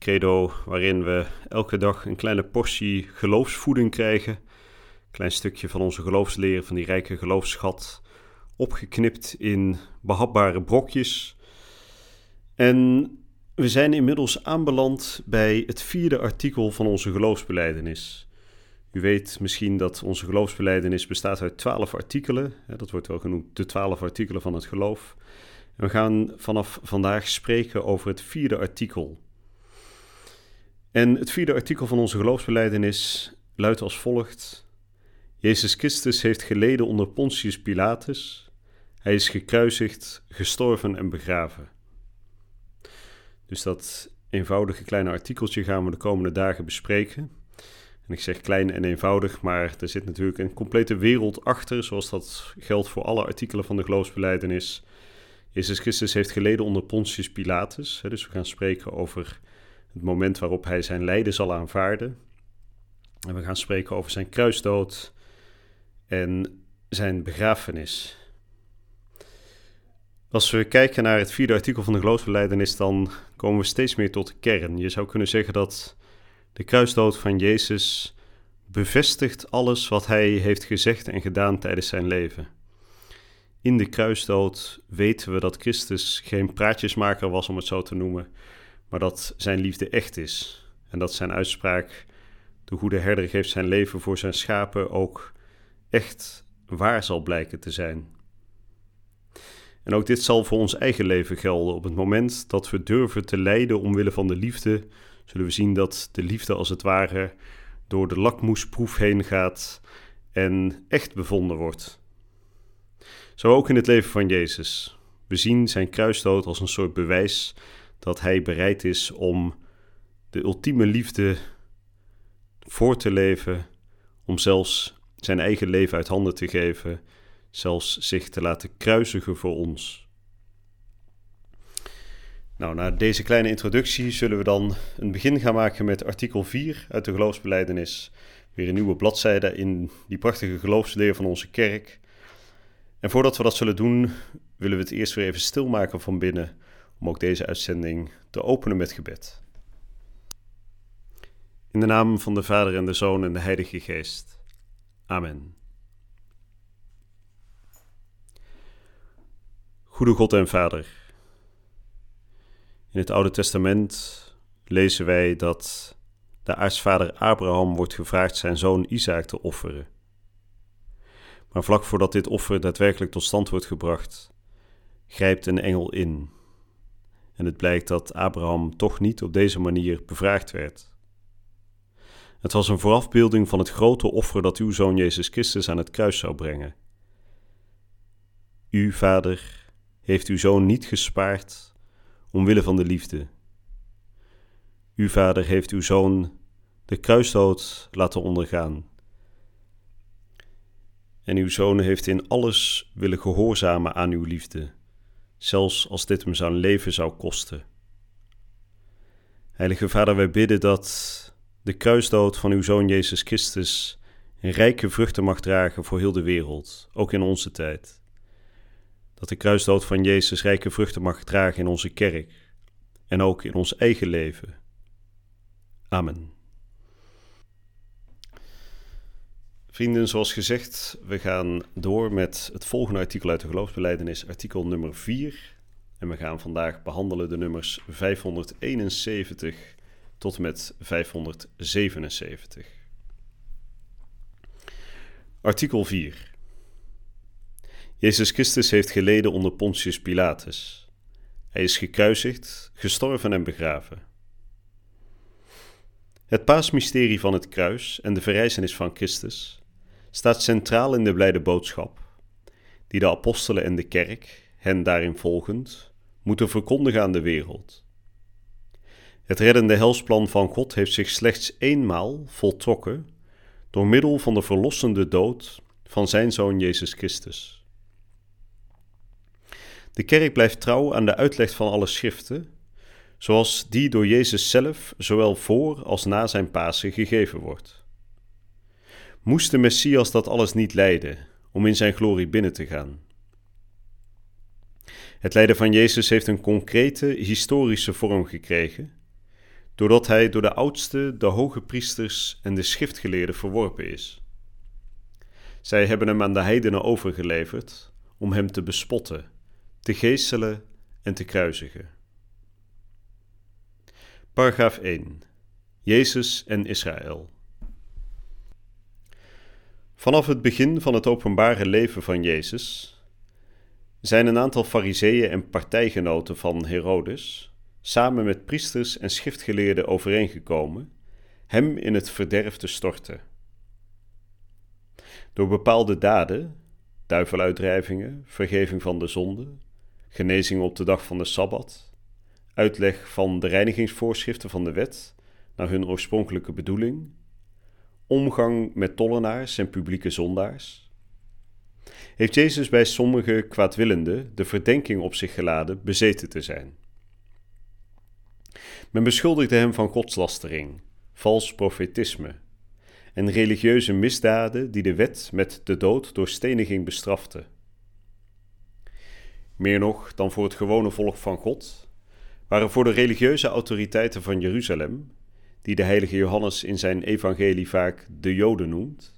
Credo waarin we elke dag een kleine portie geloofsvoeding krijgen. Een klein stukje van onze geloofsleer, van die rijke geloofsschat, opgeknipt in behapbare brokjes. En we zijn inmiddels aanbeland bij het vierde artikel van onze geloofsbeleidenis. U weet misschien dat onze geloofsbeleidenis bestaat uit twaalf artikelen. Dat wordt wel genoemd de twaalf artikelen van het geloof. We gaan vanaf vandaag spreken over het vierde artikel. En het vierde artikel van onze geloofsbeleidenis luidt als volgt: Jezus Christus heeft geleden onder Pontius Pilatus. Hij is gekruisigd, gestorven en begraven. Dus dat eenvoudige kleine artikeltje gaan we de komende dagen bespreken. En ik zeg klein en eenvoudig, maar er zit natuurlijk een complete wereld achter, zoals dat geldt voor alle artikelen van de geloofsbeleidenis. Jezus Christus heeft geleden onder Pontius Pilatus. Dus we gaan spreken over het moment waarop hij zijn lijden zal aanvaarden. En we gaan spreken over zijn kruisdood en zijn begrafenis. Als we kijken naar het vierde artikel van de geloofsbeleidenis, dan komen we steeds meer tot de kern. Je zou kunnen zeggen dat de kruisdood van Jezus bevestigt alles wat hij heeft gezegd en gedaan tijdens zijn leven. In de kruisdood weten we dat Christus geen praatjesmaker was, om het zo te noemen, maar dat zijn liefde echt is. En dat zijn uitspraak, de goede herder geeft zijn leven voor zijn schapen, ook echt waar zal blijken te zijn. En ook dit zal voor ons eigen leven gelden. Op het moment dat we durven te lijden omwille van de liefde, zullen we zien dat de liefde als het ware door de lakmoesproef heen gaat en echt bevonden wordt. Zo ook in het leven van Jezus. We zien zijn kruisdood als een soort bewijs dat hij bereid is om de ultieme liefde voor te leven, om zelfs zijn eigen leven uit handen te geven, zelfs zich te laten kruisigen voor ons. Nou, na deze kleine introductie zullen we dan een begin gaan maken met artikel 4 uit de geloofsbeleidenis. Weer een nieuwe bladzijde in die prachtige geloofsleer van onze kerk. En voordat we dat zullen doen, willen we het eerst weer even stilmaken van binnen om ook deze uitzending te openen met gebed. In de naam van de Vader en de Zoon en de Heilige Geest. Amen. Goede God en Vader. In het Oude Testament lezen wij dat de aartsvader Abraham wordt gevraagd zijn zoon Isaac te offeren. Maar vlak voordat dit offer daadwerkelijk tot stand wordt gebracht, grijpt een engel in en het blijkt dat Abraham toch niet op deze manier bevraagd werd. Het was een voorafbeelding van het grote offer dat uw zoon Jezus Christus aan het kruis zou brengen. U, Vader, heeft uw zoon niet gespaard omwille van de liefde. Uw Vader heeft uw zoon de kruisdood laten ondergaan. En uw zoon heeft in alles willen gehoorzamen aan uw liefde zelfs als dit hem zijn leven zou kosten. Heilige Vader, wij bidden dat de kruisdood van uw Zoon Jezus Christus rijke vruchten mag dragen voor heel de wereld, ook in onze tijd. Dat de kruisdood van Jezus rijke vruchten mag dragen in onze kerk en ook in ons eigen leven. Amen. Vrienden, zoals gezegd, we gaan door met het volgende artikel uit de geloofsbeleidenis, artikel nummer 4. En we gaan vandaag behandelen de nummers 571 tot en met 577. Artikel 4. Jezus Christus heeft geleden onder Pontius Pilatus. Hij is gekruisigd, gestorven en begraven. Het paasmysterie van het kruis en de verrijzenis van Christus staat centraal in de blijde boodschap, die de apostelen en de kerk, hen daarin volgend, moeten verkondigen aan de wereld. Het reddende helsplan van God heeft zich slechts eenmaal voltrokken door middel van de verlossende dood van zijn zoon Jezus Christus. De kerk blijft trouw aan de uitleg van alle schriften, zoals die door Jezus zelf zowel voor als na zijn Pasen gegeven wordt. Moest de Messias dat alles niet lijden om in zijn glorie binnen te gaan? Het lijden van Jezus heeft een concrete historische vorm gekregen, doordat hij door de oudste, de hoge priesters en de schriftgeleerden verworpen is. Zij hebben hem aan de heidenen overgeleverd om hem te bespotten, te geestelen en te kruisigen. Paragraaf 1. Jezus en Israël. Vanaf het begin van het openbare leven van Jezus zijn een aantal fariseeën en partijgenoten van Herodes samen met priesters en schriftgeleerden overeengekomen hem in het verderf te storten. Door bepaalde daden, duiveluitdrijvingen, vergeving van de zonde, genezing op de dag van de Sabbat, uitleg van de reinigingsvoorschriften van de wet naar hun oorspronkelijke bedoeling, omgang met tollenaars en publieke zondaars, heeft Jezus bij sommige kwaadwillenden de verdenking op zich geladen bezeten te zijn. Men beschuldigde hem van godslastering, vals profetisme en religieuze misdaden die de wet met de dood door steniging bestrafte. Meer nog dan voor het gewone volk van God, waren voor de religieuze autoriteiten van Jeruzalem, die de heilige Johannes in zijn evangelie vaak de Joden noemt,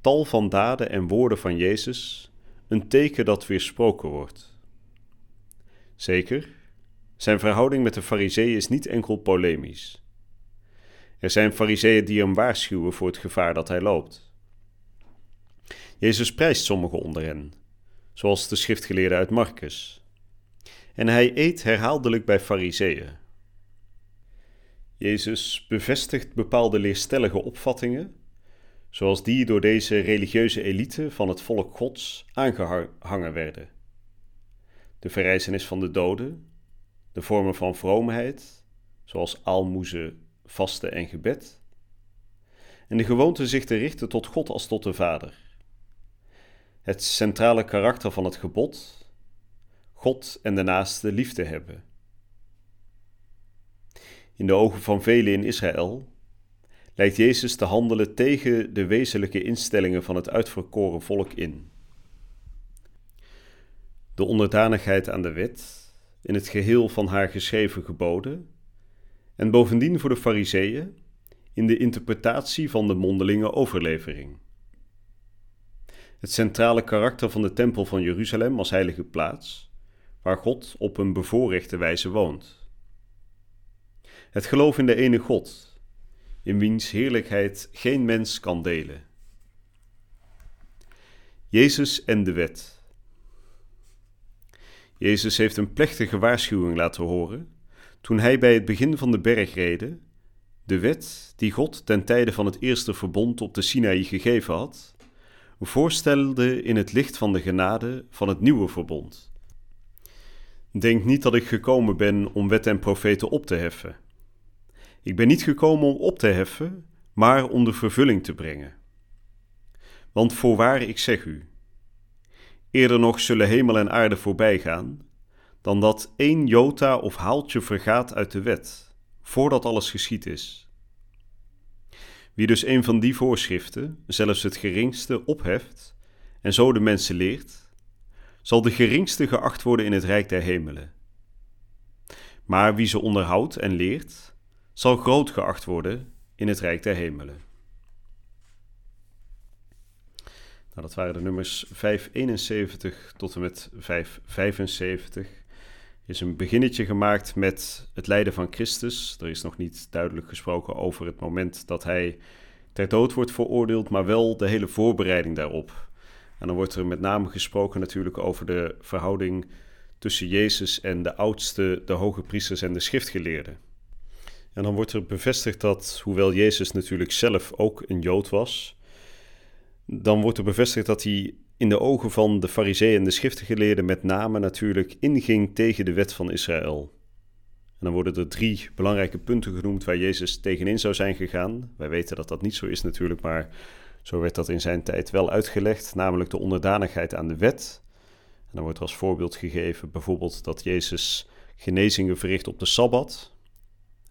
tal van daden en woorden van Jezus een teken dat weersproken wordt. Zeker, zijn verhouding met de Fariseeën is niet enkel polemisch. Er zijn Fariseeën die hem waarschuwen voor het gevaar dat hij loopt. Jezus prijst sommigen onder hen, zoals de schriftgeleerde uit Marcus. En hij eet herhaaldelijk bij Fariseeën. Jezus bevestigt bepaalde leerstellige opvattingen zoals die door deze religieuze elite van het volk Gods aangehangen werden. De verrijzenis van de doden, de vormen van vroomheid, zoals aalmoezen, vasten en gebed, en de gewoonte zich te richten tot God als tot de Vader. Het centrale karakter van het gebod, God en de naaste liefde hebben. In de ogen van velen in Israël lijkt Jezus te handelen tegen de wezenlijke instellingen van het uitverkoren volk in. De onderdanigheid aan de wet, in het geheel van haar geschreven geboden, en bovendien voor de Fariseeën in de interpretatie van de mondelinge overlevering. Het centrale karakter van de Tempel van Jeruzalem als heilige plaats, waar God op een bevoorrechte wijze woont. Het geloof in de ene God, in wiens heerlijkheid geen mens kan delen. Jezus en de wet. Jezus heeft een plechtige waarschuwing laten horen toen hij bij het begin van de bergreden de wet die God ten tijde van het eerste verbond op de Sinaï gegeven had, voorstelde in het licht van de genade van het nieuwe verbond. Denk niet dat ik gekomen ben om wet en profeten op te heffen. Ik ben niet gekomen om op te heffen, maar om de vervulling te brengen. Want voorwaar ik zeg u, eerder nog zullen hemel en aarde voorbij gaan, dan dat één jota of haaltje vergaat uit de wet, voordat alles geschied is. Wie dus een van die voorschriften, zelfs het geringste, opheft en zo de mensen leert, zal de geringste geacht worden in het rijk der hemelen. Maar wie ze onderhoudt en leert, zal groot geacht worden in het Rijk der Hemelen. Nou, dat waren de nummers 571 tot en met 575. is een beginnetje gemaakt met het lijden van Christus. Er is nog niet duidelijk gesproken over het moment dat hij ter dood wordt veroordeeld, maar wel de hele voorbereiding daarop. En dan wordt er met name gesproken natuurlijk over de verhouding tussen Jezus en de oudste, de hoge priesters en de schriftgeleerden. En dan wordt er bevestigd dat, hoewel Jezus natuurlijk zelf ook een Jood was, dan wordt er bevestigd dat hij in de ogen van de Farizeeën en de schriftgeleerden met name natuurlijk inging tegen de wet van Israël. En dan worden er drie belangrijke punten genoemd waar Jezus tegenin zou zijn gegaan. Wij weten dat dat niet zo is natuurlijk, maar zo werd dat in zijn tijd wel uitgelegd, namelijk de onderdanigheid aan de wet. En dan wordt als voorbeeld gegeven bijvoorbeeld dat Jezus genezingen verricht op de Sabbat.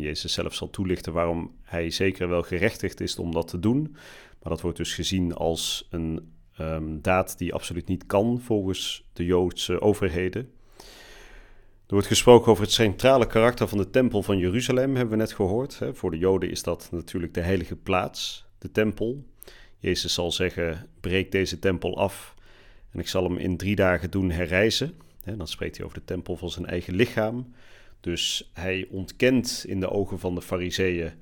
Jezus zelf zal toelichten waarom hij zeker wel gerechtigd is om dat te doen. Maar dat wordt dus gezien als een um, daad die absoluut niet kan volgens de Joodse overheden. Er wordt gesproken over het centrale karakter van de tempel van Jeruzalem, hebben we net gehoord. Voor de Joden is dat natuurlijk de heilige plaats, de tempel. Jezus zal zeggen: breek deze tempel af en ik zal hem in drie dagen doen herrijzen. Dan spreekt hij over de tempel van zijn eigen lichaam. Dus hij ontkent in de ogen van de Fariseeën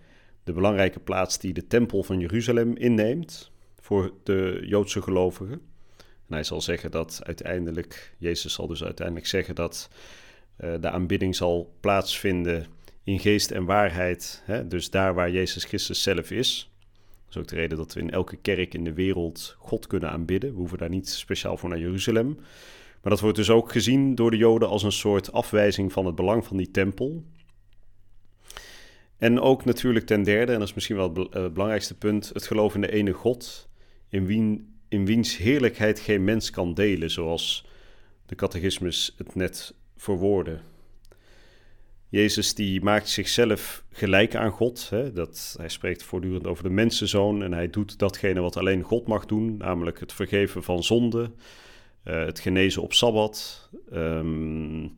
de belangrijke plaats die de tempel van Jeruzalem inneemt voor de Joodse gelovigen. En hij zal zeggen dat uiteindelijk, Jezus zal dus uiteindelijk zeggen dat uh, de aanbidding zal plaatsvinden in geest en waarheid. Hè? Dus daar waar Jezus Christus zelf is. Dat is ook de reden dat we in elke kerk in de wereld God kunnen aanbidden. We hoeven daar niet speciaal voor naar Jeruzalem. Maar dat wordt dus ook gezien door de Joden als een soort afwijzing van het belang van die tempel. En ook natuurlijk ten derde, en dat is misschien wel het eh, belangrijkste punt, het geloof in de ene God, in, in wiens heerlijkheid geen mens kan delen, zoals de catechismus het net verwoordde. Jezus die maakt zichzelf gelijk aan God. Hè? Dat, hij spreekt voortdurend over de mensenzoon en hij doet datgene wat alleen God mag doen, namelijk het vergeven van zonde, uh, het genezen op Sabbat, um,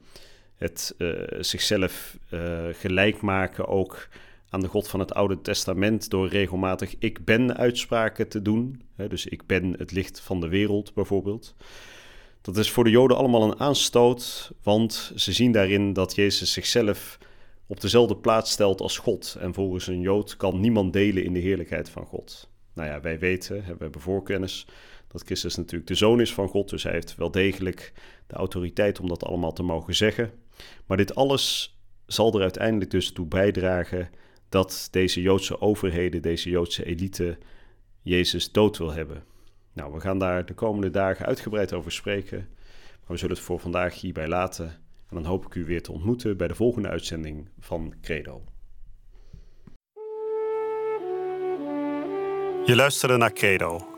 het uh, zichzelf uh, gelijk maken ook aan de God van het Oude Testament door regelmatig ik ben uitspraken te doen. Hè? Dus ik ben het licht van de wereld bijvoorbeeld. Dat is voor de Joden allemaal een aanstoot, want ze zien daarin dat Jezus zichzelf op dezelfde plaats stelt als God. En volgens een Jood kan niemand delen in de heerlijkheid van God. Nou ja, wij weten, we hebben voorkennis, dat Christus natuurlijk de zoon is van God. Dus hij heeft wel degelijk de autoriteit om dat allemaal te mogen zeggen. Maar dit alles zal er uiteindelijk dus toe bijdragen dat deze Joodse overheden, deze Joodse elite, Jezus dood wil hebben. Nou, we gaan daar de komende dagen uitgebreid over spreken. Maar we zullen het voor vandaag hierbij laten. En dan hoop ik u weer te ontmoeten bij de volgende uitzending van Credo. Je luisterde naar Credo,